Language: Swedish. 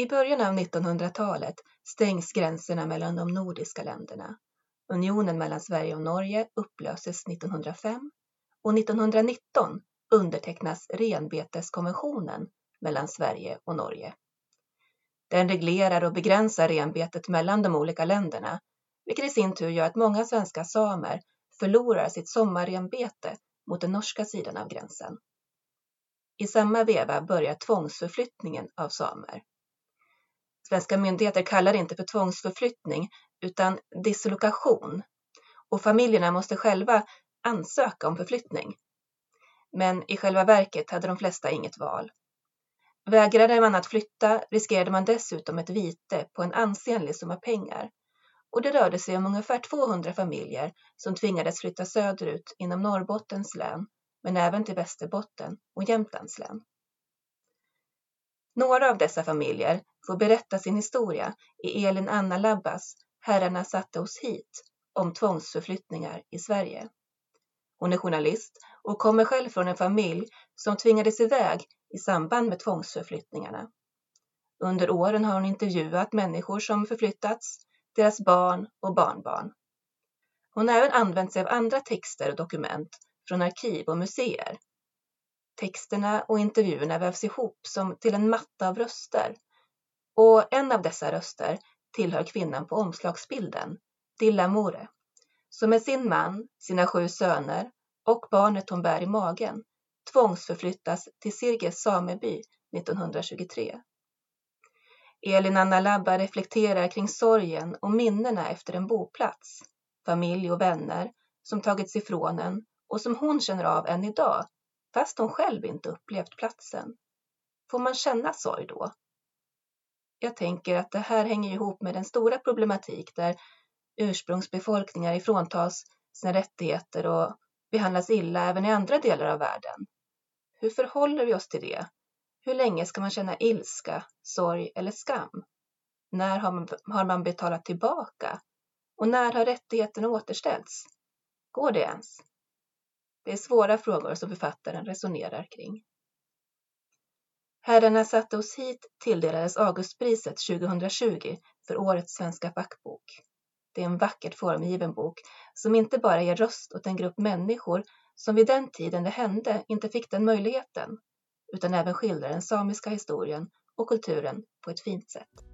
I början av 1900-talet stängs gränserna mellan de nordiska länderna. Unionen mellan Sverige och Norge upplöses 1905 och 1919 undertecknas renbeteskonventionen mellan Sverige och Norge. Den reglerar och begränsar renbetet mellan de olika länderna, vilket i sin tur gör att många svenska samer förlorar sitt sommarrenbete mot den norska sidan av gränsen. I samma veva börjar tvångsförflyttningen av samer. Svenska myndigheter kallar det inte för tvångsförflyttning utan dislokation och familjerna måste själva ansöka om förflyttning. Men i själva verket hade de flesta inget val. Vägrade man att flytta riskerade man dessutom ett vite på en ansenlig summa pengar. Och det rörde sig om ungefär 200 familjer som tvingades flytta söderut inom Norrbottens län, men även till Västerbotten och Jämtlands län. Några av dessa familjer får berätta sin historia i Elin Anna Labbas Herrarna satte oss hit om tvångsförflyttningar i Sverige. Hon är journalist och kommer själv från en familj som tvingades iväg i samband med tvångsförflyttningarna. Under åren har hon intervjuat människor som förflyttats, deras barn och barnbarn. Hon har även använt sig av andra texter och dokument från arkiv och museer. Texterna och intervjuerna vävs ihop som till en matta av röster. Och en av dessa röster tillhör kvinnan på omslagsbilden, Dilla More, som med sin man, sina sju söner och barnet hon bär i magen tvångsförflyttas till Sirges sameby 1923. Elin Anna Labba reflekterar kring sorgen och minnena efter en boplats, familj och vänner som tagits ifrån en och som hon känner av än idag, fast hon själv inte upplevt platsen. Får man känna sorg då? Jag tänker att det här hänger ihop med den stora problematik där ursprungsbefolkningar ifråntas sina rättigheter och behandlas illa även i andra delar av världen. Hur förhåller vi oss till det? Hur länge ska man känna ilska, sorg eller skam? När har man, har man betalat tillbaka? Och när har rättigheterna återställts? Går det ens? Det är svåra frågor som författaren resonerar kring. Herrarna satte oss hit tilldelades Augustpriset 2020 för årets svenska fackbok. Det är en vackert formgiven bok som inte bara ger röst åt en grupp människor som vid den tiden det hände inte fick den möjligheten, utan även skildrar den samiska historien och kulturen på ett fint sätt.